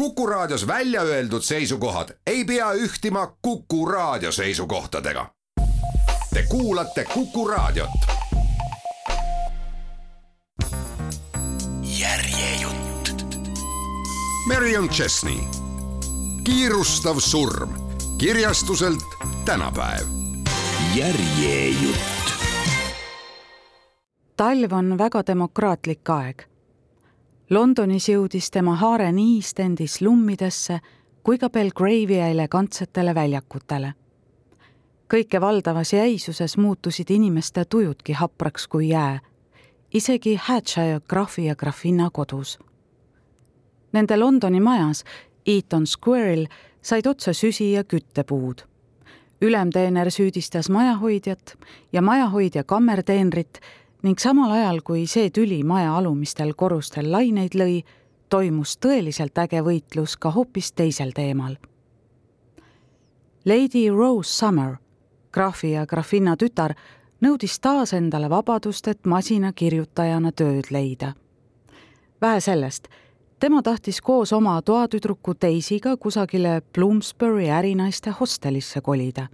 Kuku Raadios välja öeldud seisukohad ei pea ühtima Kuku Raadio seisukohtadega. Te kuulate Kuku Raadiot. järjejutt. Marion Chesney, kiirustav surm kirjastuselt tänapäev. järjejutt. talv on väga demokraatlik aeg Londonis jõudis tema haare nii East Endi slummidesse kui ka Belgrave'i elegantsetele väljakutele. kõike valdavas jäisuses muutusid inimeste tujudki hapraks kui jää, isegi Hatshire graafi ja graafinna kodus. Nende Londoni majas, Eaton Square'il, said otsa süsi ja küttepuud. ülemteener süüdistas majahoidjat ja majahoidja kammerteenrit ning samal ajal, kui see tüli maja alumistel korrustel laineid lõi, toimus tõeliselt äge võitlus ka hoopis teisel teemal. Lady Rose Summer, graafi ja graafinna tütar, nõudis taas endale vabadust, et masinakirjutajana tööd leida. vähe sellest, tema tahtis koos oma toatüdruku Daisy'ga kusagile Bloomsbury ärinaiste hostelisse kolida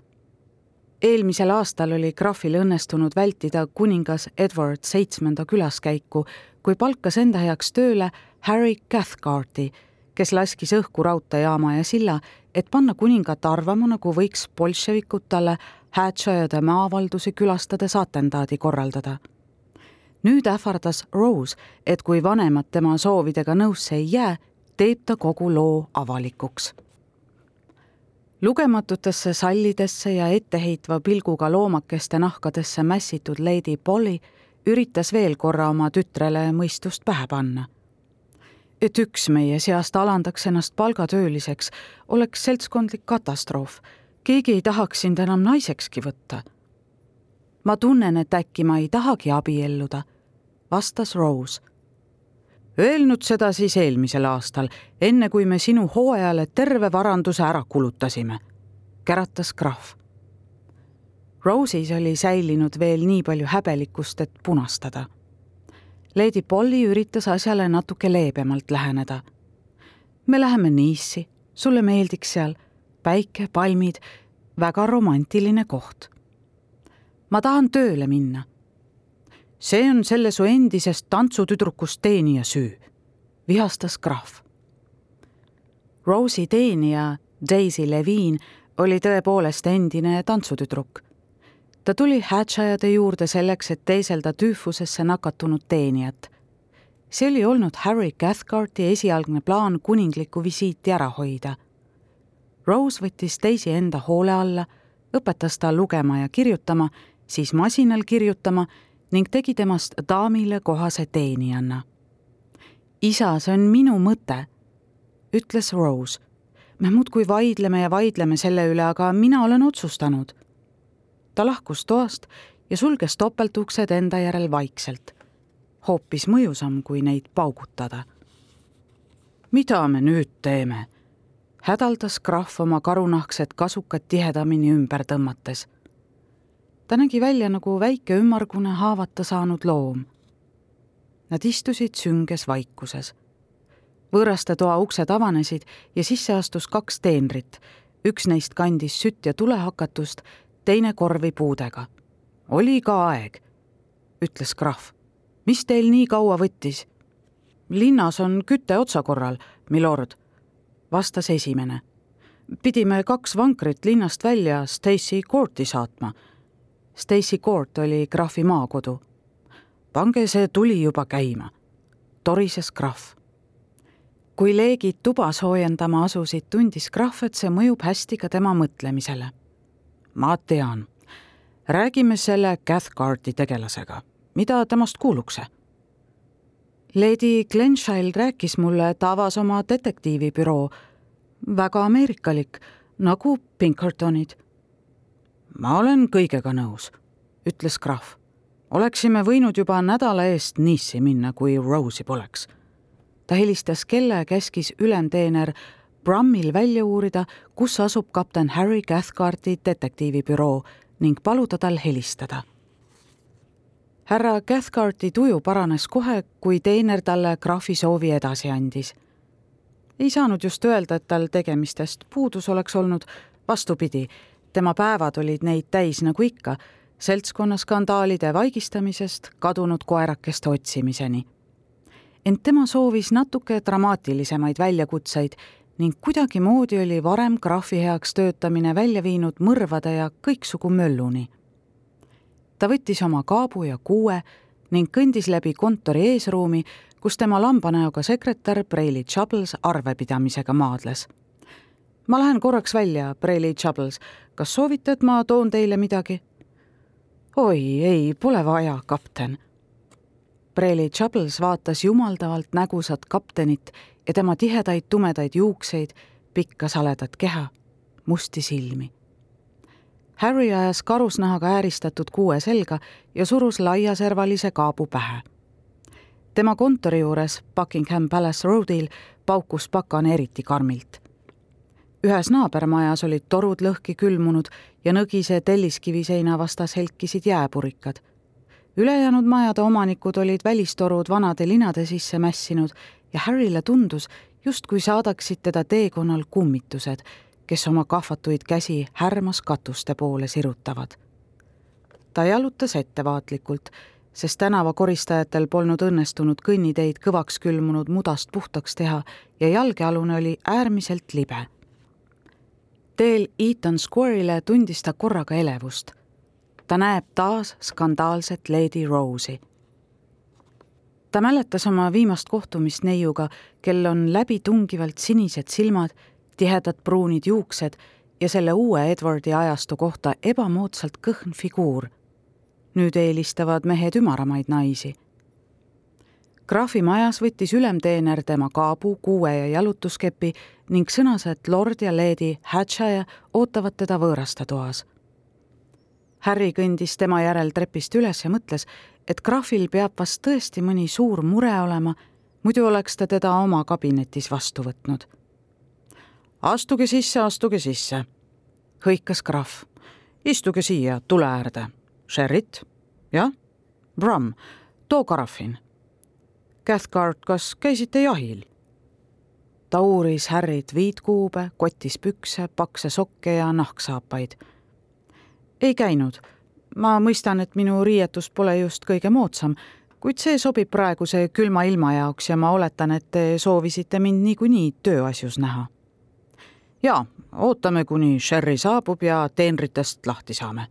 eelmisel aastal oli Graafil õnnestunud vältida kuningas Edward seitsmenda külaskäiku, kui palkas enda heaks tööle Harry Cathcarti, kes laskis õhku raudteejaama ja silla, et panna kuningat arvama, nagu võiks bolševikud talle Hatshire maavaldusi külastades atendaadi korraldada. nüüd ähvardas Rose, et kui vanemad tema soovidega nõusse ei jää, teeb ta kogu loo avalikuks lugematutesse sallidesse ja etteheitva pilguga loomakeste nahkadesse mässitud Lady Polly üritas veel korra oma tütrele mõistust pähe panna. et üks meie seast alandaks ennast palgatööliseks, oleks seltskondlik katastroof. keegi ei tahaks sind enam naisekski võtta. ma tunnen, et äkki ma ei tahagi abielluda, vastas Rose öelnud seda siis eelmisel aastal, enne kui me sinu hooajale terve varanduse ära kulutasime, käratas krahv. Rose'is oli säilinud veel nii palju häbelikkust, et punastada. Lady Polly üritas asjale natuke leebemalt läheneda. me läheme Nice'i, sulle meeldiks seal, päike, palmid, väga romantiline koht. ma tahan tööle minna see on selle su endisest tantsutüdrukust teenija süü, vihastas krahv. Rose'i teenija Daisy Levine oli tõepoolest endine tantsutüdruk. ta tuli Hatchajade juurde selleks, et teeselda tüüfusesse nakatunud teenijat. see oli olnud Harry Cathcarti esialgne plaan kuninglikku visiiti ära hoida. Rose võttis Daisy enda hoole alla, õpetas ta lugema ja kirjutama, siis masinal kirjutama ning tegi temast daamile kohase teenijanna. isa, see on minu mõte, ütles Rose. me muudkui vaidleme ja vaidleme selle üle, aga mina olen otsustanud. ta lahkus toast ja sulges topeltuksed enda järel vaikselt. hoopis mõjusam, kui neid paugutada. mida me nüüd teeme? hädaldas krahv oma karunahksed kasukad tihedamini ümber tõmmates ta nägi välja nagu väike ümmargune haavata saanud loom. Nad istusid sünges vaikuses. võõraste toa uksed avanesid ja sisse astus kaks teenrit. üks neist kandis sütt ja tulehakatust, teine korvi puudega. oli ka aeg, ütles krahv. mis teil nii kaua võttis? linnas on küte otsakorral, milord, vastas esimene. pidime kaks vankrit linnast välja Stacy Courti saatma Stacy Court oli krahvi maakodu. pange see tuli juba käima, torises krahv. kui leegid tuba soojendama asusid, tundis krahv, et see mõjub hästi ka tema mõtlemisele. ma tean, räägime selle Cathcarti tegelasega, mida temast kuuluks? Lady Glenshild rääkis mulle, et avas oma detektiivibüroo, väga ameerikalik, nagu Pinkertonid ma olen kõigega nõus, ütles krahv. oleksime võinud juba nädala eest Nice'i minna, kui Rose'i poleks. ta helistas kella ja käskis ülemteener Brummil välja uurida, kus asub kapten Harry Cathcarti detektiivibüroo ning paluda tal helistada. härra Cathcarti tuju paranes kohe, kui teener talle krahvi soovi edasi andis. ei saanud just öelda, et tal tegemistest puudus oleks olnud, vastupidi, tema päevad olid neid täis nagu ikka, seltskonnaskandaalide vaigistamisest kadunud koerakeste otsimiseni. ent tema soovis natuke dramaatilisemaid väljakutseid ning kuidagimoodi oli varem graafi heaks töötamine välja viinud mõrvade ja kõiksugu mölluni. ta võttis oma kaabu ja kuue ning kõndis läbi kontori eesruumi, kus tema lambanäoga sekretär Preili Chubbles arvepidamisega maadles. Ma lähen korraks välja, Preili Chubbles, kas soovite, et ma toon teile midagi? oi ei, pole vaja, kapten. Preili Chubbles vaatas jumaldavalt nägusat kaptenit ja tema tihedaid tumedaid juukseid, pikka saledat keha, musti silmi. Harry ajas karusnahaga ääristatud kuue selga ja surus laiaservalise kaabu pähe. tema kontori juures Buckingham Palace Roadil paukus pakan eriti karmilt. Ühes naabermajas olid torud lõhki külmunud ja nõgise telliskivi seina vastas helkisid jääpurikad ülejäänud majade omanikud olid välistorud vanade linade sisse mässinud ja Harryle tundus, justkui saadaksid teda teekonnal kummitused, kes oma kahvatuid käsi härmas katuste poole sirutavad. ta jalutas ettevaatlikult, sest tänavakoristajatel polnud õnnestunud kõnniteid kõvaks külmunud mudast puhtaks teha ja jalgealune oli äärmiselt libe. Teel Eaton Square'ile tundis ta korraga elevust. ta näeb taas skandaalset Lady Rose'i ta mäletas oma viimast kohtumist neiuga, kel on läbitungivalt sinised silmad, tihedad pruunid juuksed ja selle uue Edwardi ajastu kohta ebamoodsalt kõhn figuur. nüüd eelistavad mehed ümaramaid naisi. Graafi majas võttis ülemteener tema kaabu, kuue ja jalutuskepi ning sõnas, et lord ja leedi Hatchaja ootavad teda võõraste toas Harry kõndis tema järel trepist üles ja mõtles, et graafil peab vast tõesti mõni suur mure olema, muidu oleks ta teda oma kabinetis vastu võtnud. astuge sisse, astuge sisse, hõikas graaf. istuge siia tule äärde. Sherrit? jah? Brum, too karafin. Cathcart, kas käisite jahil? ta uuris Harryt viitkuube, kotis pükse, pakse sokke ja nahksaapaid. ei käinud ma mõistan, et minu riietus pole just kõige moodsam, kuid see sobib praeguse külma ilma jaoks ja ma oletan, et te soovisite mind niikuinii tööasjus näha. jaa, ootame, kuni Sherry saabub ja teenritest lahti saame.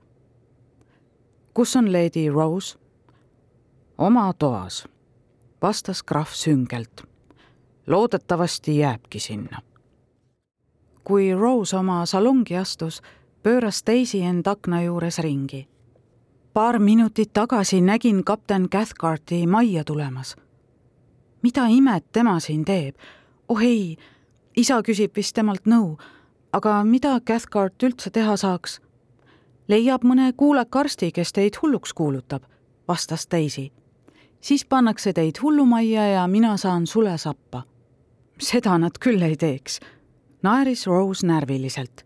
kus on Lady Rose? oma toas, vastas krahv süngelt. loodetavasti jääbki sinna. kui Rose oma salongi astus, pööras Daisy end akna juures ringi paar minutit tagasi nägin kapten Cathcarti majja tulemas. mida imet tema siin teeb? oh ei, isa küsib vist temalt nõu, aga mida Cathcart üldse teha saaks? leiab mõne kuuleka arsti, kes teid hulluks kuulutab, vastas Daisy. Siis pannakse teid hullumajja ja mina saan sule sappa. seda nad küll ei teeks, naeris Rose närviliselt.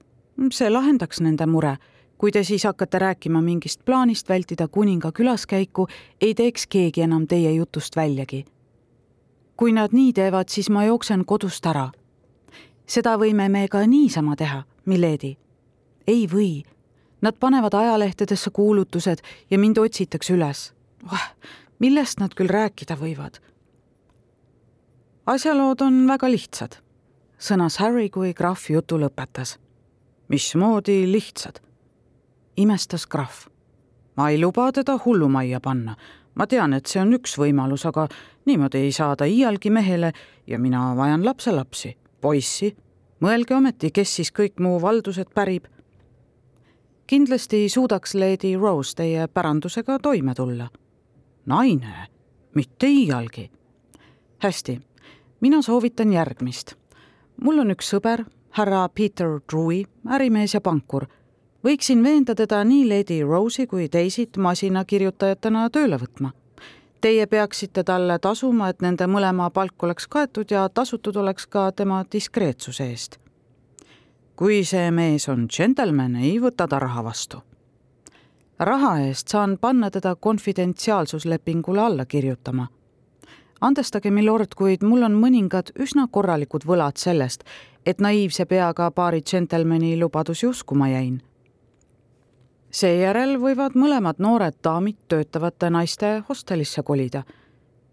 see lahendaks nende mure kui te siis hakkate rääkima mingist plaanist vältida kuninga külaskäiku, ei teeks keegi enam teie jutust väljagi. kui nad nii teevad, siis ma jooksen kodust ära. seda võime me ka niisama teha, Miledi. ei või. Nad panevad ajalehtedesse kuulutused ja mind otsitakse üles oh,. Millest nad küll rääkida võivad? asjalood on väga lihtsad, sõnas Harry, kui graaf jutu lõpetas. mismoodi lihtsad? imestas krahv. ma ei luba teda hullumajja panna. ma tean, et see on üks võimalus, aga niimoodi ei saa ta iialgi mehele ja mina vajan lapselapsi, poissi. mõelge ometi, kes siis kõik mu valdused pärib. kindlasti suudaks Lady Rose teie pärandusega toime tulla. Naine, mitte iialgi. hästi, mina soovitan järgmist. mul on üks sõber, härra Peter Drewy, ärimees ja pankur võiksin veenda teda nii Lady Rose'i kui teisid masinakirjutajatena tööle võtma. Teie peaksite talle tasuma, et nende mõlema palk oleks kaetud ja tasutud oleks ka tema diskreetsuse eest. kui see mees on džentelmen, ei võta ta raha vastu. Raha eest saan panna teda konfidentsiaalsuslepingule alla kirjutama. andestage, milord, kuid mul on mõningad üsna korralikud võlad sellest, et naiivse peaga paari džentelmeni lubadusi uskuma jäin. seejärel võivad mõlemad noored daamid töötavate naiste hostelisse kolida.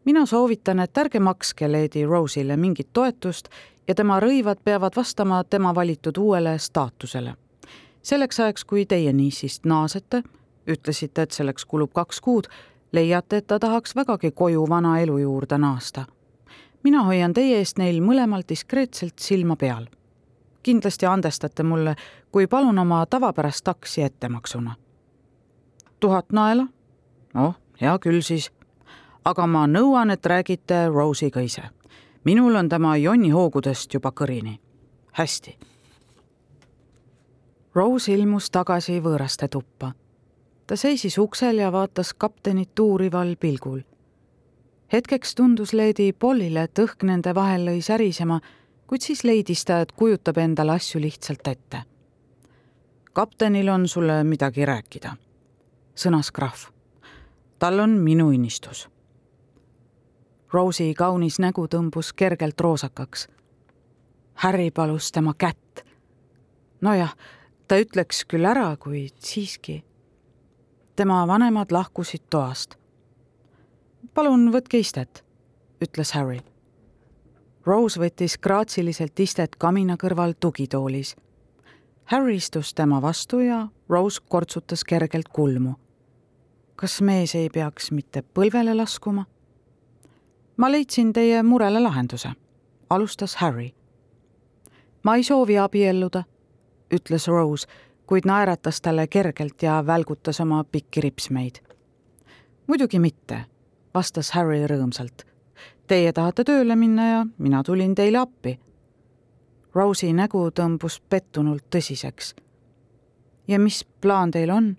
mina soovitan, et ärge makske Lady Rose'ile mingit toetust ja tema rõivad peavad vastama tema valitud uuele staatusele. selleks ajaks, kui teie niisist naasete, ütlesite, et selleks kulub kaks kuud, leiate, et ta tahaks vägagi koju vana elu juurde naasta. mina hoian teie eest neil mõlemal diskreetselt silma peal. kindlasti andestate mulle, kui palun oma tavapärast taksi ettemaksuna. tuhat naela? noh, hea küll siis. aga ma nõuan, et räägite Rose'iga ise. minul on tema jonnihoogudest juba kõrini. hästi. Rose ilmus tagasi võõraste tuppa ta seisis uksel ja vaatas kaptenit uurival pilgul. hetkeks tundus Lady Pollile, et õhk nende vahel lõi särisema, kuid siis leidis ta, et kujutab endale asju lihtsalt ette. kaptenil on sulle midagi rääkida, sõnas krahv. tal on minu unistus. Rose'i kaunis nägu tõmbus kergelt roosakaks. Harry palus tema kätt. nojah, ta ütleks küll ära, kuid siiski tema vanemad lahkusid toast. palun võtke istet, ütles Harry. Rose võttis graatsiliselt istet kamina kõrval tugitoolis. Harry istus tema vastu ja Rose kortsutas kergelt kulmu. kas mees ei peaks mitte põlvele laskuma? ma leidsin teie murele lahenduse, alustas Harry. ma ei soovi abielluda, ütles Rose kuid naeratas talle kergelt ja välgutas oma pikki ripsmeid. muidugi mitte, vastas Harry rõõmsalt. Teie tahate tööle minna ja mina tulin teile appi. Rose'i nägu tõmbus pettunult tõsiseks. ja mis plaan teil on?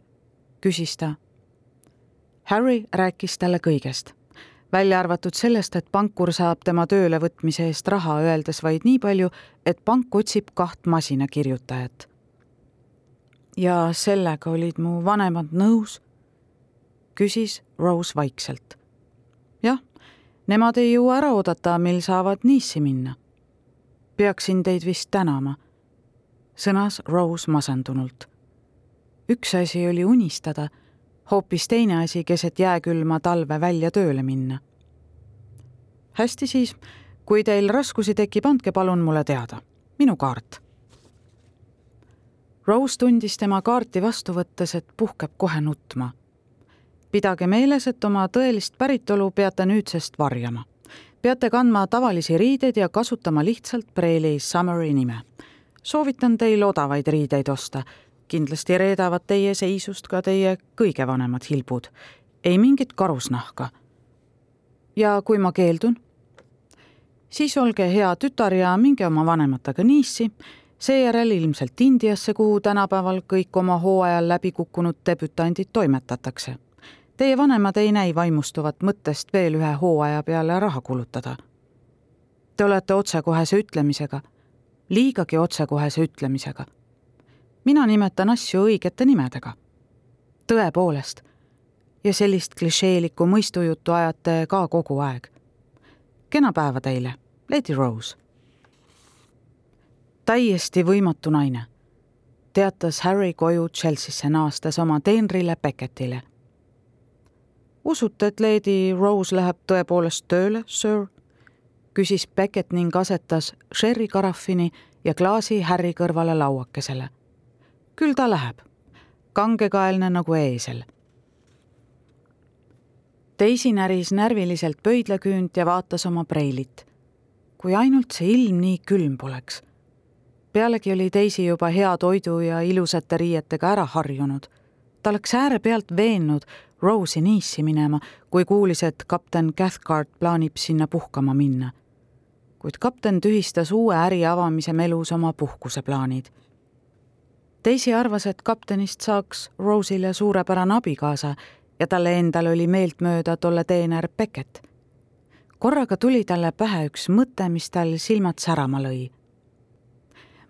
küsis ta. Harry rääkis talle kõigest, välja arvatud sellest, et pankur saab tema töölevõtmise eest raha, öeldes vaid nii palju, et pank otsib kaht masinakirjutajat ja sellega olid mu vanemad nõus? küsis Rose vaikselt. jah, nemad ei jõua ära oodata, mil saavad Nice'i minna. peaksin teid vist tänama, sõnas Rose masendunult. üks asi oli unistada, hoopis teine asi keset jääkülma talve välja tööle minna. hästi siis, kui teil raskusi tekib, andke palun mulle teada. minu kaart Rose tundis tema kaarti vastu võttes, et puhkeb kohe nutma. pidage meeles, et oma tõelist päritolu peate nüüdsest varjama. peate kandma tavalisi riideid ja kasutama lihtsalt Preili Summeri nime. soovitan teil odavaid riideid osta. kindlasti reedavad teie seisust ka teie kõige vanemad hilbud. ei mingit karusnahka. ja kui ma keeldun? siis olge hea tütar ja minge oma vanematega Nice'i seejärel ilmselt Indiasse, kuhu tänapäeval kõik oma hooajal läbi kukkunud debütandid toimetatakse. Teie vanemad ei näi vaimustuvat mõttest veel ühe hooaja peale raha kulutada. Te olete otsekohese ütlemisega, liigagi otsekohese ütlemisega. mina nimetan asju õigete nimedega. tõepoolest. ja sellist klišeelikku mõistujuttu ajate ka kogu aeg. kena päeva teile, Lady Rose täiesti võimatu naine, teatas Harry koju Chelsea'sse naastes oma teenrile Beckettile. usute, et Lady Rose läheb tõepoolest tööle, sir? küsis Beckett ning asetas sherry karafini ja klaasi Harry kõrvale lauakesele. küll ta läheb, kangekaelne nagu eesel. Daisy näris närviliselt pöidlaküünt ja vaatas oma preilit. kui ainult see ilm nii külm poleks pealegi oli teisi juba hea toidu ja ilusate riietega ära harjunud. ta oleks äärepealt veennud Rose'i Nice'i minema, kui kuulis, et kapten Cathcart plaanib sinna puhkama minna. kuid kapten tühistas uue äri avamise melus oma puhkuseplaanid. Daisy arvas, et kaptenist saaks Rose'ile suurepärane abikaasa ja talle endale oli meeltmööda tolle teener Beckett. korraga tuli talle pähe üks mõte, mis tal silmad särama lõi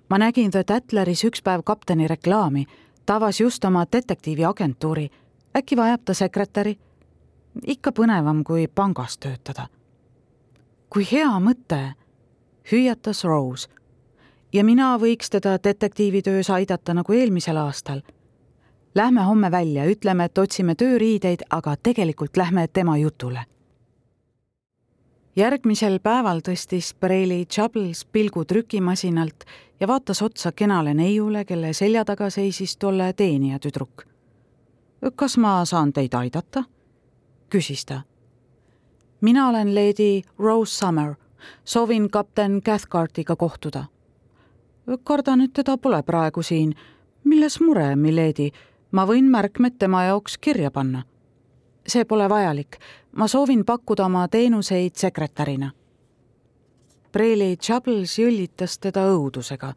ma nägin The Tatleris üks päev kapteni reklaami, ta avas just oma detektiiviagentuuri. äkki vajab ta sekretäri? ikka põnevam kui pangas töötada. kui hea mõte, hüüatas Rose. ja mina võiks teda detektiivitöös aidata nagu eelmisel aastal. Lähme homme välja, ütleme, et otsime tööriideid, aga tegelikult lähme tema jutule järgmisel päeval tõstis Bareilly Chubbles pilgu trükimasinalt ja vaatas otsa kenale neiule, kelle selja taga seisis tolle teenija tüdruk. kas ma saan teid aidata? küsis ta. mina olen leedi Rose Summer, soovin kapten Cathcartiga kohtuda. kardan, et teda pole praegu siin. milles mure, milady? ma võin märkmed tema jaoks kirja panna see pole vajalik. Ma soovin pakkuda oma teenuseid sekretärina. Preili Chubbles jõllitas teda õudusega.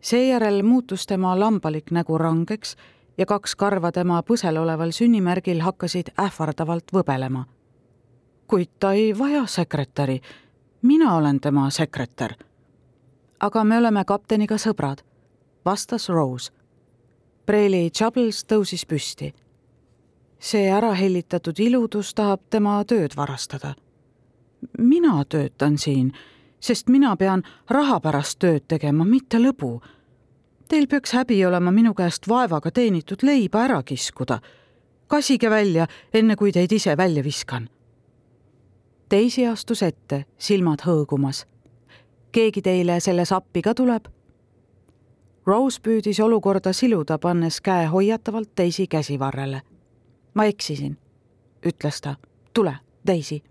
seejärel muutus tema lambalik nägu rangeks ja kaks karva tema põsel oleval sünnimärgil hakkasid ähvardavalt võbelema. kuid ta ei vaja sekretäri. mina olen tema sekretär. aga me oleme kapteniga sõbrad, vastas Rose. Preili Chubbles tõusis püsti see ärahellitatud iludus tahab tema tööd varastada. mina töötan siin, sest mina pean raha pärast tööd tegema, mitte lõbu. Teil peaks häbi olema minu käest vaevaga teenitud leiba ära kiskuda. kasige välja, enne kui teid ise välja viskan. Daisy astus ette, silmad hõõgumas. keegi teile selles appi ka tuleb? Rose püüdis olukorda siluda, pannes käe hoiatavalt Daisy käsivarrele ma eksisin, ütles ta. tule, Daisy.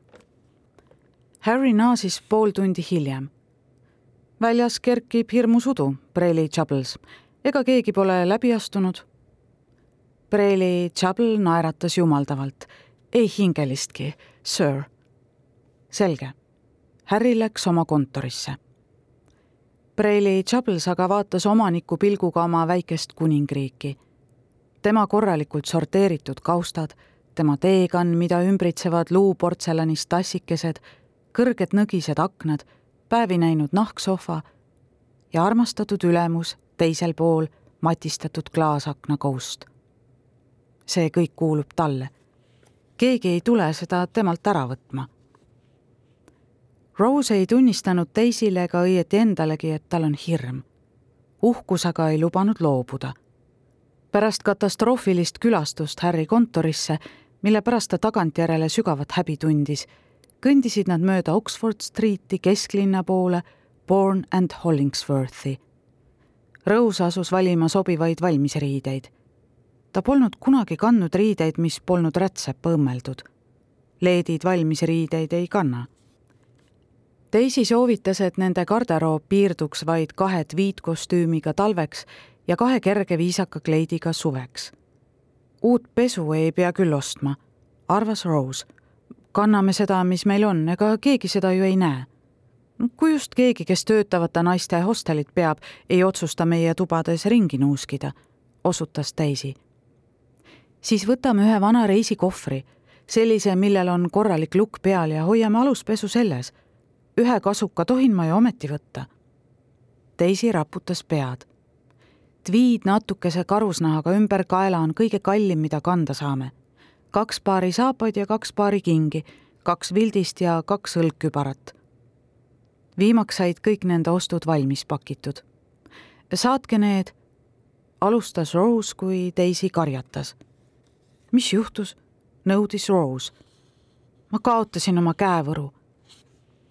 Harry naasis pool tundi hiljem. väljas kerkib hirmus udu, Preili Chubbles. ega keegi pole läbi astunud? Preili Chubble naeratas jumaldavalt. ei hingelistki, sir. selge. Harry läks oma kontorisse. Preili Chubbles aga vaatas omaniku pilguga oma väikest kuningriiki tema korralikult sorteeritud kaustad, tema teekann, mida ümbritsevad luuportselanist tassikesed, kõrged nõgised aknad, päevi näinud nahksohva ja armastatud ülemus teisel pool matistatud klaasakna koust. see kõik kuulub talle. keegi ei tule seda temalt ära võtma. Rose ei tunnistanud teisile ega õieti endalegi, et tal on hirm. uhkus aga ei lubanud loobuda pärast katastroofilist külastust Harry kontorisse, mille pärast ta tagantjärele sügavat häbi tundis, kõndisid nad mööda Oxford Streeti kesklinna poole, Bourne and Hollingsworthi. Rose asus valima sobivaid valmisriideid. ta polnud kunagi kandnud riideid, mis polnud rätsepa õmmeldud. leedid valmisriideid ei kanna. Daisy soovitas, et nende garderoob piirduks vaid kahe tweed-kostüümiga talveks ja kahe kerge viisaka kleidiga suveks. uut pesu ei pea küll ostma, arvas Rose. kanname seda, mis meil on, ega keegi seda ju ei näe. kui just keegi, kes töötavate naiste hostelit peab, ei otsusta meie tubades ringi nuuskida, osutas Daisy. siis võtame ühe vana reisikohvri, sellise, millel on korralik lukk peal ja hoiame aluspesu selles. Ühe kasuka tohin ma ju ometi võtta. Daisy raputas pead tweed natukese karusnahaga ümber kaela on kõige kallim, mida kanda saame. kaks paari saapaid ja kaks paari kingi, kaks vildist ja kaks õlgkübarat. viimaks said kõik nende ostud valmis pakitud. saatke need, alustas Rose, kui Daisy karjatas. mis juhtus? nõudis Rose. ma kaotasin oma käevõru.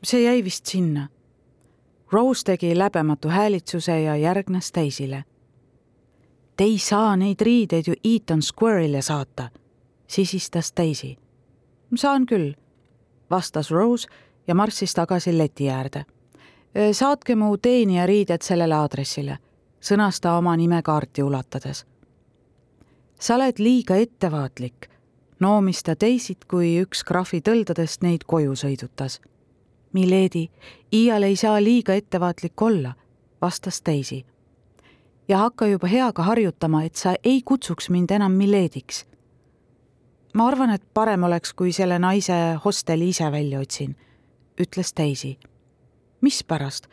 See jäi vist sinna Rose tegi läbematu häälitsuse ja järgnes Daisyle Te ei saa neid riideid ju Eaton Square'ile saata, sisistas Daisy. saan küll, vastas Rose ja marssis tagasi leti äärde. saatke mu teenija riided sellele aadressile, sõnas ta oma nime kaarti ulatades. sa oled liiga ettevaatlik, noomis ta Daisyt, kui üks krahvi tõldadest neid koju sõidutas. Milady, iial ei saa liiga ettevaatlik olla, vastas Daisy ja hakka juba heaga harjutama, et sa ei kutsuks mind enam Milediks. ma arvan, et parem oleks, kui selle naise hosteli ise välja otsin, ütles Daisy. mispärast?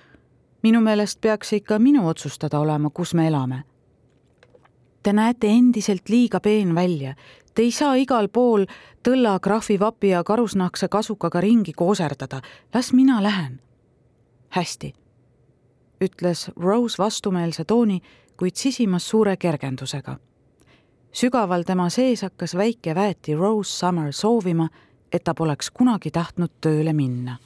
minu meelest peaks ikka minu otsustada olema, kus me elame. Te näete endiselt liiga peen välja. Te ei saa igal pool tõlla, krahvivapi ja karusnahkse kasukaga ringi kooserdada. las mina lähen. hästi, ütles Rose vastumeelse tooni, kuid sisimas suure kergendusega. sügaval tema sees hakkas väike väeti Rose Summer soovima, et ta poleks kunagi tahtnud tööle minna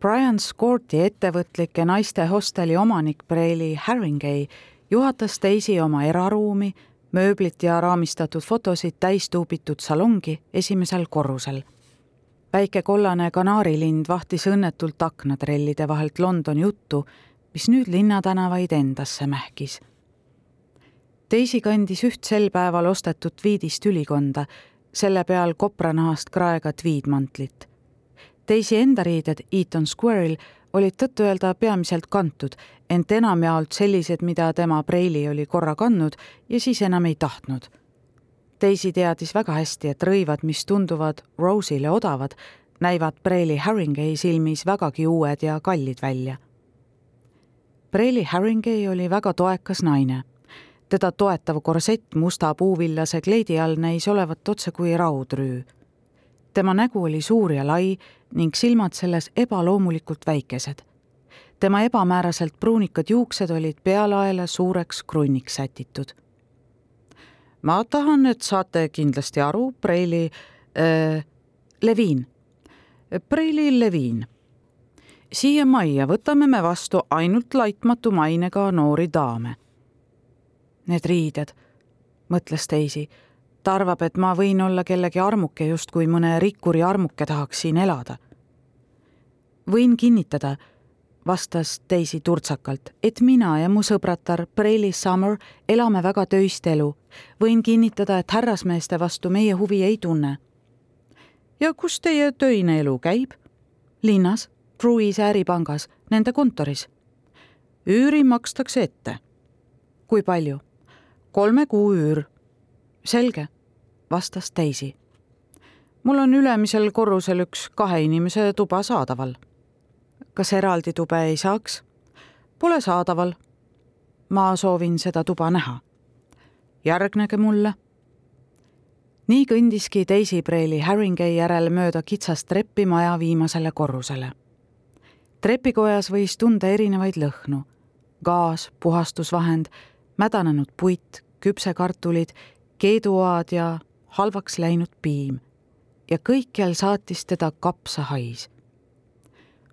Brian Scorti ettevõtlike naiste hosteli omanik Preili Haringey juhatas teisi oma eraruumi, mööblit ja raamistatud fotosid täis tuubitud salongi esimesel korrusel. väike kollane kanaarilind vahtis õnnetult aknatrellide vahelt Londoni juttu, mis nüüd linnatänavaid endasse mähkis. teisi kandis üht sel päeval ostetud tweedist ülikonda, selle peal kopranahast kraega tweedmantlit teisi enda riided Eaton Square'il olid tõtt-öelda peamiselt kantud, ent enamjaolt sellised, mida tema Preili oli korra kandnud ja siis enam ei tahtnud. Daisy teadis väga hästi, et rõivad, mis tunduvad Rose'ile odavad, näivad Preili Haringey silmis vägagi uued ja kallid välja. Preili Haringey oli väga toekas naine. teda toetav korsett musta puuvillase kleidi all näis olevat otsekui raudrüü tema nägu oli suur ja lai ning silmad selles ebaloomulikult väikesed. tema ebamääraselt pruunikad juuksed olid pealaela suureks krunniks sätitud. ma tahan, et saate kindlasti aru, Preili äh,, Leviin, Preili Leviin. siia majja võtame me vastu ainult laitmatu mainega noori daame. Need riided, mõtles Daisy ta arvab, et ma võin olla kellegi armuke, justkui mõne rikkuri armuke tahaks siin elada. võin kinnitada, vastas Daisy turtsakalt, et mina ja mu sõbratar Preili Summer elame väga töist elu. võin kinnitada, et härrasmeeste vastu meie huvi ei tunne. ja kus teie töine elu käib? linnas, Truise äripangas, nende kontoris. üüri makstakse ette. kui palju? kolme kuu üür. selge vastas Daisy. mul on ülemisel korrusel üks kahe inimese tuba saadaval. kas eraldi tube ei saaks? Pole saadaval. ma soovin seda tuba näha. järgnege mulle. nii kõndiski Daisy Preili Haringey järel mööda kitsast treppi maja viimasele korrusele. trepikojas võis tunda erinevaid lõhnu. gaas, puhastusvahend, mädanenud puit, küpsekartulid, keeduoad ja halvaks läinud piim ja kõikjal saatis teda kapsahais.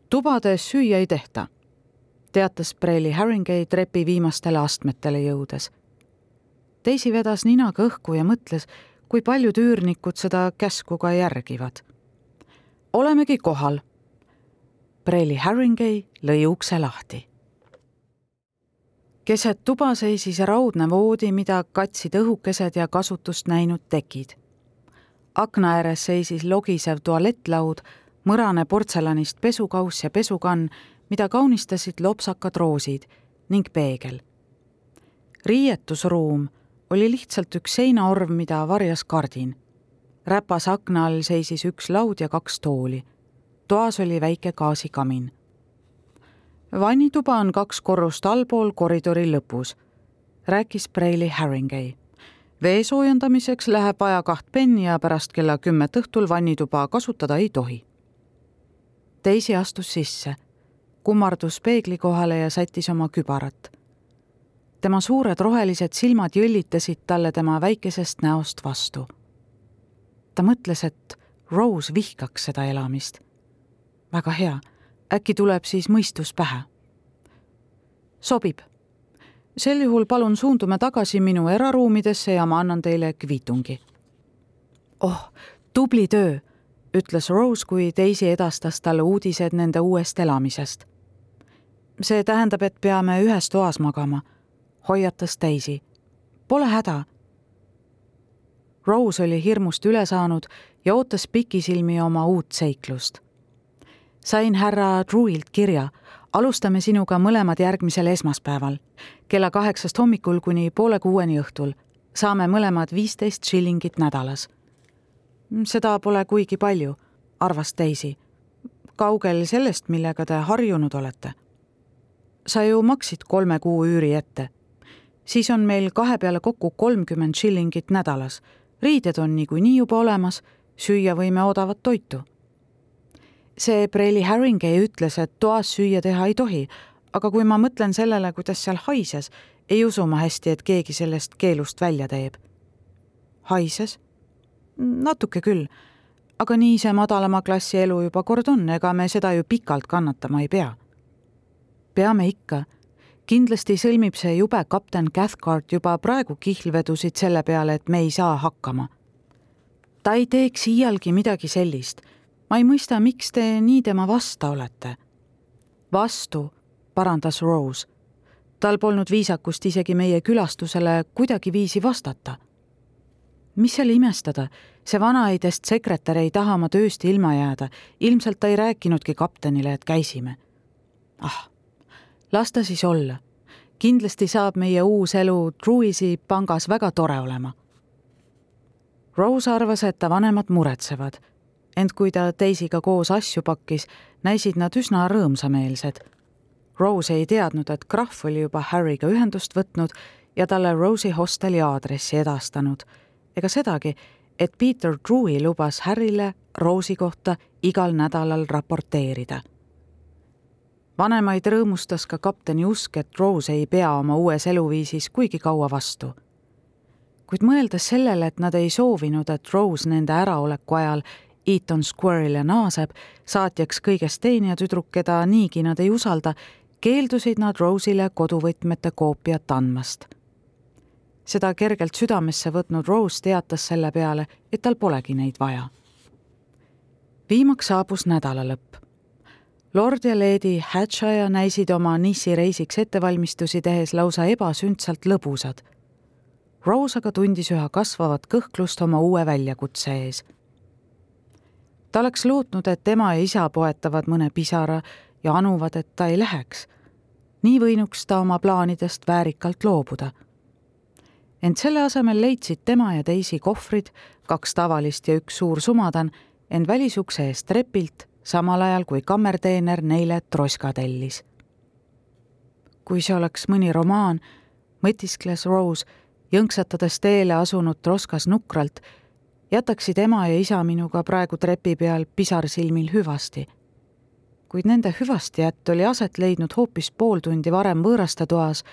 tubades süüa ei tehta, teatas Preili Haringey trepi viimastele astmetele jõudes. Daisy vedas ninaga õhku ja mõtles, kui paljud üürnikud seda käsku ka järgivad. olemegi kohal. Preili Haringey lõi ukse lahti keset tuba seisis raudne voodi, mida katsid õhukesed ja kasutust näinud tekid. akna ääres seisis logisev tualettlaud, mõrane portselanist pesukauss ja pesukann, mida kaunistasid lopsakad roosid ning peegel. riietusruum oli lihtsalt üks seinaorv, mida varjas kardin. räpas akna all seisis üks laud ja kaks tooli. toas oli väike gaasikamin vannituba on kaks korrust allpool koridori lõpus, rääkis Preili Haringey. vee soojendamiseks läheb vaja kaht penni ja pärast kella kümmet õhtul vannituba kasutada ei tohi. Daisy astus sisse, kummardus peegli kohale ja sättis oma kübarat. tema suured rohelised silmad jõllitasid talle tema väikesest näost vastu. ta mõtles, et Rose vihkaks seda elamist. väga hea äkki tuleb siis mõistus pähe. sobib. sel juhul palun suundume tagasi minu eraruumidesse ja ma annan teile kviitungi. oh, tubli töö, ütles Rose, kui Daisy edastas talle uudised nende uuest elamisest. see tähendab, et peame ühes toas magama, hoiatas Daisy. Pole häda. Rose oli hirmust üle saanud ja ootas pikisilmi oma uut seiklust sain härra Druilt kirja. alustame sinuga mõlemad järgmisel esmaspäeval kella kaheksast hommikul kuni poole kuueni õhtul. saame mõlemad viisteist shillingit nädalas. seda pole kuigi palju, arvas Daisy. kaugel sellest, millega te harjunud olete? sa ju maksid kolme kuu üüri ette. siis on meil kahe peale kokku kolmkümmend shillingit nädalas. riided on niikuinii juba olemas, süüa võime odavat toitu. See Preili Haringey ütles, et toas süüa teha ei tohi, aga kui ma mõtlen sellele, kuidas seal haises, ei usu ma hästi, et keegi sellest keelust välja teeb. haises? natuke küll, aga nii see madalama klassi elu juba kord on, ega me seda ju pikalt kannatama ei pea. peame ikka kindlasti sõlmib see jube kapten Cathcart juba praegu kihlvedusid selle peale, et me ei saa hakkama. ta ei teeks iialgi midagi sellist. Ma ei mõista, miks te nii tema vasta olete. vastu, parandas Rose. tal polnud viisakust isegi meie külastusele kuidagiviisi vastata. mis seal imestada, see vanaeidest sekretär ei taha oma tööst ilma jääda, ilmselt ta ei rääkinudki kaptenile, et käisime. ah las ta siis olla. kindlasti saab meie uus elu Truisi pangas väga tore olema. Rose arvas, et ta vanemad muretsevad, ent kui ta teisiga koos asju pakkis, näisid nad üsna rõõmsameelsed. Rose ei teadnud, et Krahv oli juba Harryga ühendust võtnud ja talle Rose'i hosteli aadressi edastanud, ega sedagi, et Peter Drewy lubas Harryle Rose'i kohta igal nädalal raporteerida vanemaid rõõmustas ka kapteni usk, et Rose ei pea oma uues eluviisis kuigi kaua vastu. kuid mõeldes sellele, et nad ei soovinud, et Rose nende äraoleku ajal Eaton Square'ile naaseb, saatjaks kõigest teenija tüdruk, keda niigi nad ei usalda, keeldusid nad Rose'ile koduvõtmete koopiat andmast. seda kergelt südamesse võtnud Rose teatas selle peale, et tal polegi neid vaja. viimaks saabus nädalalõpp lord ja leedi Hatshire näisid oma Nissi reisiks ettevalmistusi tehes lausa ebasündsalt lõbusad. Rose aga tundis üha kasvavat kõhklust oma uue väljakutse ees. Ta oleks lootnud, et tema ja isa poetavad mõne pisara ja anuvad, et ta ei läheks. nii võinuks ta oma plaanidest väärikalt loobuda. ent selle asemel leidsid tema ja teisi kohvrid, kaks tavalist ja üks suur sumadan, end välisukse eest trepilt samal ajal kui kammerteener neile troska tellis. kui see oleks mõni romaan, mõtiskles Rose, jõnksatades teele asunud troskas nukralt, jätaksid ema ja isa minuga praegu trepi peal pisarsilmil hüvasti. kuid nende hüvastijätt oli aset leidnud hoopis pool tundi varem võõraste toas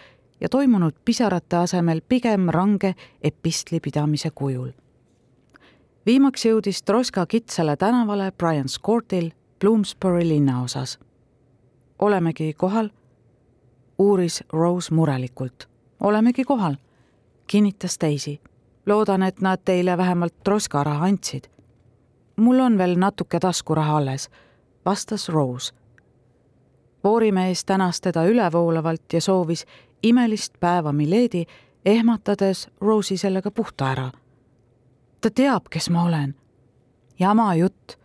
ja toimunud pisarate asemel pigem range epistli pidamise kujul viimaks jõudis Troska kitsale tänavale Brian's Courtil Bloomsbury linnaosas. olemegi kohal? uuris Rose murelikult. olemegi kohal, kinnitas Daisy. Loodan, et nad teile vähemalt troskaraha andsid. mul on veel natuke taskuraha alles, vastas Rose. voorimees tänas teda ülevoolavalt ja soovis imelist päeva Miledi, ehmatades Rose'i sellega puhta ära. ta teab, kes ma olen. jama jutt,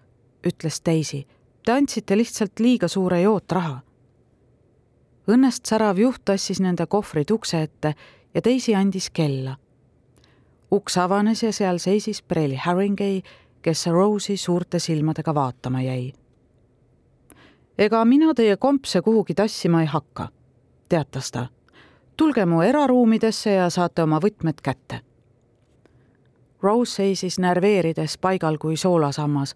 ütles Daisy Te andsite lihtsalt liiga suure jootraha. Õnnest särav juht tassis nende kohvrid ukse ette ja teisi andis kella. Uks avanes ja seal seisis Preili Haringey, kes Rose'i suurte silmadega vaatama jäi. ega mina teie kompse kuhugi tassima ei hakka, teatas ta. tulge mu eraruumidesse ja saate oma võtmed kätte. Rose seisis närveerides paigal kui soolasammas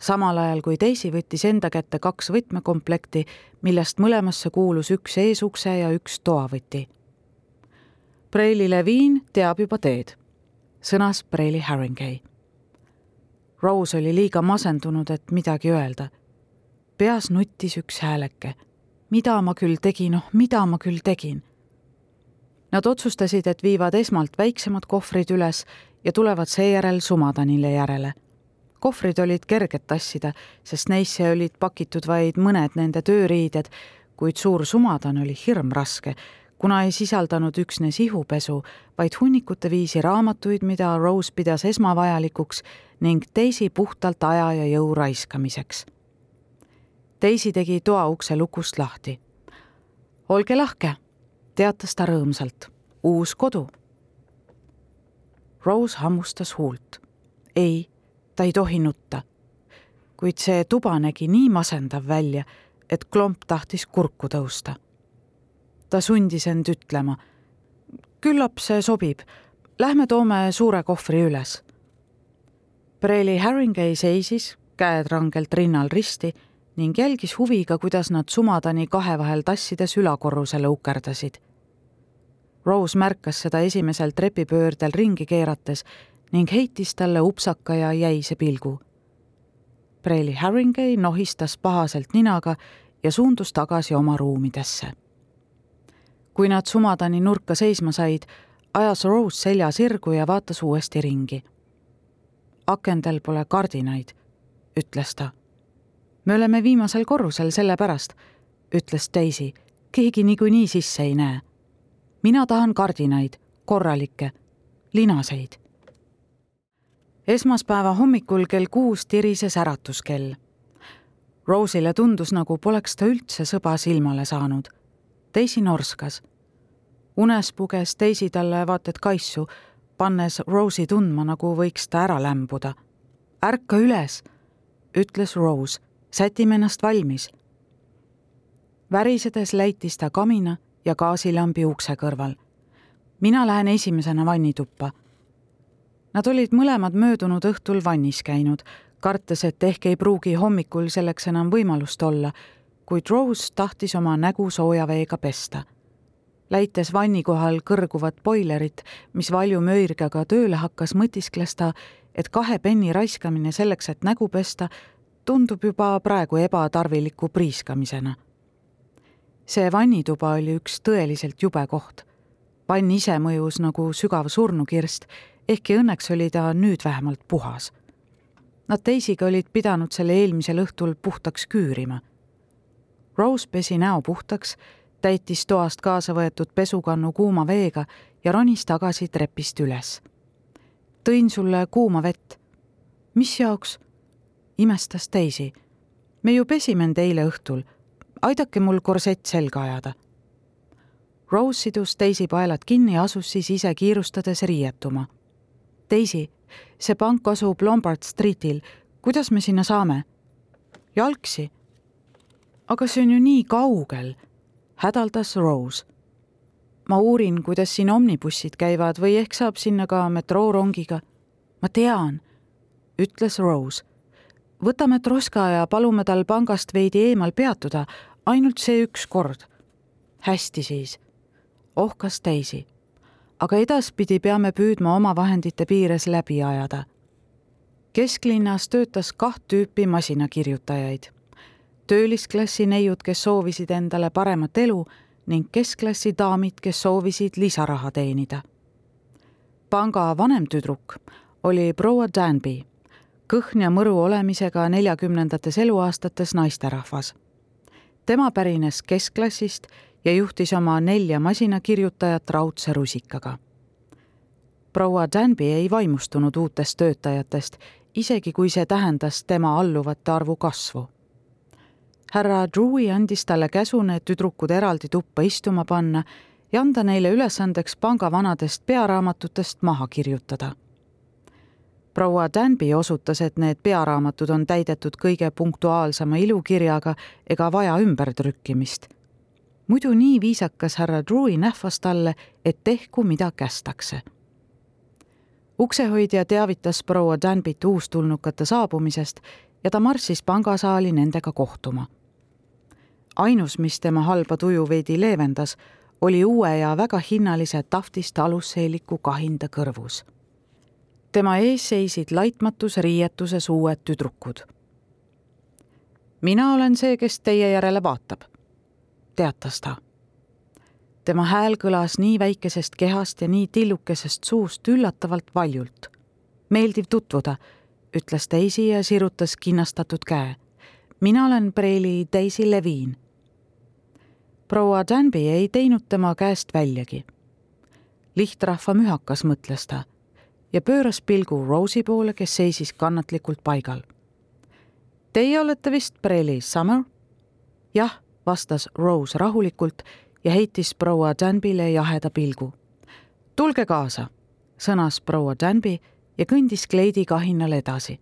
samal ajal kui Daisy võttis enda kätte kaks võtmekomplekti, millest mõlemasse kuulus üks eesukse ja üks toavõti. Preili Levine teab juba teed, sõnas Preili Haringey. Rose oli liiga masendunud, et midagi öelda. peas nuttis üks hääleke. mida ma küll tegin, oh mida ma küll tegin. Nad otsustasid, et viivad esmalt väiksemad kohvrid üles ja tulevad seejärel Sumadanile järele kohvrid olid kerged tassida, sest neisse olid pakitud vaid mõned nende tööriided, kuid suur sumadan oli hirmraske, kuna ei sisaldanud üksnes ihupesu, vaid hunnikute viisi raamatuid, mida Rose pidas esmavajalikuks ning teisi puhtalt aja ja jõu raiskamiseks. Daisy tegi toaukse lukust lahti. olge lahke, teatas ta rõõmsalt. uus kodu. Rose hammustas huult. ei ta ei tohi nutta. kuid see tuba nägi nii masendav välja, et klomp tahtis kurku tõusta. Ta sundis end ütlema. küllap see sobib. Lähme toome suure kohvri üles. Preili Haringey seisis, käed rangelt rinnal risti ning jälgis huviga, kuidas nad sumadani kahe vahel tassides ülakorrusele ukerdasid. Rose märkas seda esimesel trepipöördel ringi keerates ning heitis talle upsaka ja jäise pilgu. Preili Haringey nohistas pahaselt ninaga ja suundus tagasi oma ruumidesse. Kui nad sumadani nurka seisma said, ajas Rose selja sirgu ja vaatas uuesti ringi. akendel pole kardinaid, ütles ta. me oleme viimasel korrusel sellepärast, ütles Daisy. keegi niikuinii sisse ei näe. mina tahan kardinaid, korralikke, linaseid. esmaspäeva hommikul kell kuus tirises äratuskell Rose'ile tundus, nagu poleks ta üldse sõba silmale saanud. Daisy norskas. unes puges Daisy talle vaat et kaisu, pannes Rose'i tundma, nagu võiks ta ära lämbuda. ärka üles, ütles Rose, sätime ennast valmis. värisedes läitis ta kamina ja gaasilambi ukse kõrval. mina lähen esimesena vannituppa. Nad olid mõlemad möödunud õhtul vannis käinud kartes, et ehk ei pruugi hommikul selleks enam võimalust olla, kuid Rose tahtis oma nägu sooja veega pesta. läites vanni kohal kõrguvat boilerit, mis valju möirgaga tööle hakkas, mõtiskles ta, et kahe penni raiskamine selleks, et nägu pesta, tundub juba praegu ebatarviliku priiskamisena. see vannituba oli üks tõeliselt jube koht. vann ise mõjus nagu sügav surnukirst, ehkki õnneks oli ta nüüd vähemalt puhas Nad teisiga olid pidanud selle eelmisel õhtul puhtaks küürima. Rose pesi näo puhtaks, täitis toast kaasa võetud pesukannu kuuma veega ja ronis tagasi trepist üles. tõin sulle kuuma vett. mis jaoks? imestas Daisy. me ju pesime end eile õhtul. aidake mul korsett selga ajada. Rose sidus Daisy paelad kinni ja asus siis ise kiirustades riietuma. Daisy see pank asub Lombard Streetil, kuidas me sinna saame? jalgsi. Aga see on ju nii kaugel, hädaldas Rose. ma uurin, kuidas siin omnibussid käivad või ehk saab sinna ka metroorongiga. ma tean, ütles Rose. võtame Troska ja palume tal pangast veidi eemal peatuda, ainult see üks kord. hästi siis, ohkas Daisy aga edaspidi peame püüdma oma vahendite piires läbi ajada. kesklinnas töötas kaht tüüpi masinakirjutajaid. Töölisklassi neiud, kes soovisid endale paremat elu ning keskklassi daamid, kes soovisid lisaraha teenida. panga vanem tüdruk oli proua Danby, kõhn ja mõru olemisega neljakümnendates eluaastates naisterahvas. tema pärines keskklassist ja juhtis oma nelja masinakirjutajat raudse rusikaga. proua Danby ei vaimustunud uutest töötajatest, isegi kui see tähendas tema alluvate arvu kasvu. Härra Drewi andis talle käsu need tüdrukud eraldi tuppa istuma panna ja anda neile ülesandeks panga vanadest pearaamatutest maha kirjutada proua Danby osutas, et need pearaamatud on täidetud kõige punktuaalsema ilukirjaga ega vaja ümbertrükkimist muidu nii viisakas härra Drewi nähvas talle, et tehku, mida kästakse. uksehoidja teavitas proua Danbit uustulnukate saabumisest ja ta marssis pangasaali nendega kohtuma. Ainus, mis tema halba tuju veidi leevendas, oli uue ja väga hinnalise taftist alusseeliku kahinda kõrvus. tema ees seisid laitmatus riietuses uued tüdrukud. mina olen see, kes teie järele vaatab teatas ta. tema hääl kõlas nii väikesest kehast ja nii tillukesest suust üllatavalt valjult. meeldiv tutvuda, ütles Daisy ja sirutas kinnastatud käe. mina olen preili Daisy Levin. Proua Danby ei teinud tema käest väljagi. lihtrahva mühakas, mõtles ta ja pööras pilgu Rose'i poole, kes seisis kannatlikult paigal. Teie olete vist Preili Summer? jah vastas Rose rahulikult ja heitis proua Danbyle jaheda pilgu. tulge kaasa, sõnas proua Danby ja kõndis kleidi kahinal edasi.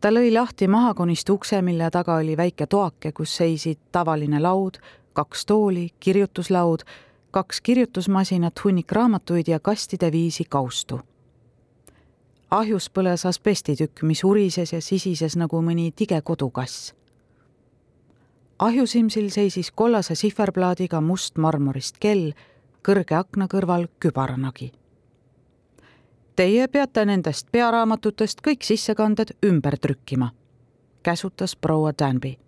ta lõi lahti mahakonist ukse, mille taga oli väike toake, kus seisid tavaline laud, kaks tooli, kirjutuslaud, kaks kirjutusmasinat, hunnik raamatuid ja kastide viisi kaustu. ahjus põles asbestitukk, mis urises ja sisises nagu mõni tige kodukass. ahjusimsil seisis kollase sihverplaadiga must marmorist kell, kõrge akna kõrval kübaranagi. Teie peate nendest pearaamatutest kõik sissekanded ümber trükkima, käsutas proua Danby.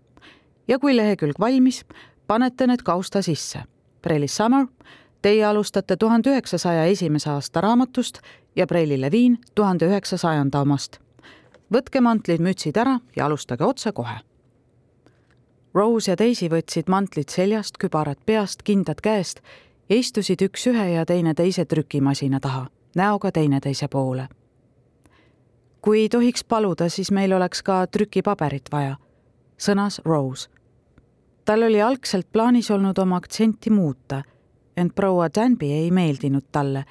ja kui lehekülg valmis, panete need kausta sisse. Preili Summer, teie alustate tuhande üheksasaja esimese aasta raamatust ja Preili Leviin tuhande üheksasajanda omast. võtke mantlid, mütsid ära ja alustage otsekohe. Rose ja Daisy võtsid mantlid seljast, kübarad peast, kindad käest ja istusid üks ühe ja teine teise trükimasina taha, näoga teineteise poole. kui tohiks paluda, siis meil oleks ka trükipaberit vaja, sõnas Rose tal oli algselt plaanis olnud oma aktsenti muuta, ent proua Danby ei meeldinud talle,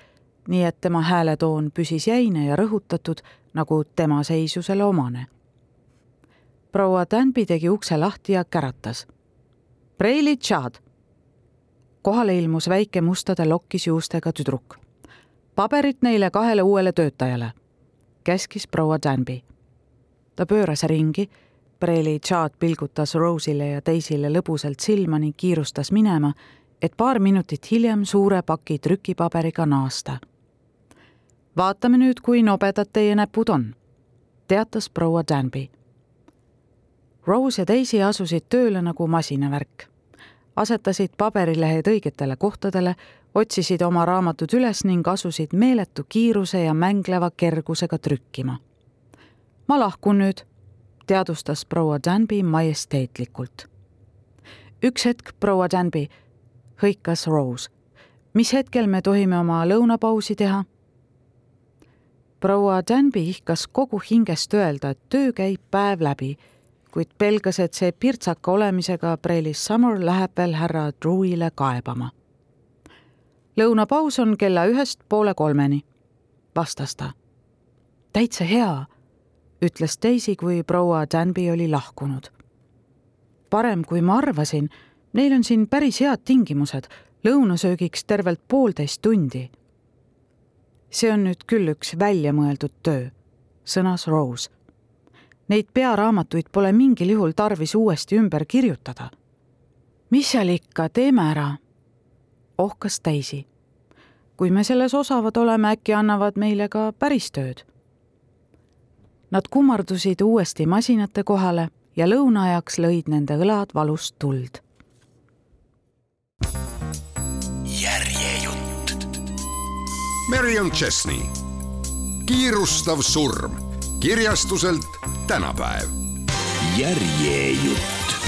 nii et tema hääletoon püsis jäine ja rõhutatud, nagu tema seisusele omane. proua Danby tegi ukse lahti ja käratas. Preili tšaad. kohale ilmus väike mustade lokkis juustega tüdruk. paberit neile kahele uuele töötajale, käskis proua Danby. ta pööras ringi Breli Chad pilgutas Rose'ile ja Daisyle lõbusalt silma ning kiirustas minema, et paar minutit hiljem suure paki trükipaberiga naasta. vaatame nüüd, kui nobedad teie näpud on, teatas proua Danby. Rose ja Daisy asusid tööle nagu masinavärk. asetasid paberilehed õigetele kohtadele, otsisid oma raamatud üles ning asusid meeletu kiiruse ja mängleva kergusega trükkima. ma lahkun nüüd teadustas proua Danby majesteetlikult. üks hetk, proua Danby, hõikas Rose. mis hetkel me tohime oma lõunapausi teha? proua Danby ihkas kogu hingest öelda, et töö käib päev läbi, kuid pelgas, et see pirtsaka olemisega Prelis Summer läheb veel härra Drewile kaebama. lõunapaus on kella ühest poole kolmeni, vastas ta. täitsa hea ütles Daisy, kui proua Danby oli lahkunud. parem, kui ma arvasin, neil on siin päris head tingimused, lõunasöögiks tervelt poolteist tundi. see on nüüd küll üks väljamõeldud töö, sõnas Rose. Neid pearaamatuid pole mingil juhul tarvis uuesti ümber kirjutada. mis seal ikka, teeme ära, ohkas Daisy. kui me selles osavad oleme, äkki annavad meile ka päris tööd Nad kummardusid uuesti masinate kohale ja lõunaajaks lõid nende õlad valust tuld. järjejutt. Marion Chesney, kiirustav surm kirjastuselt tänapäev. järjejutt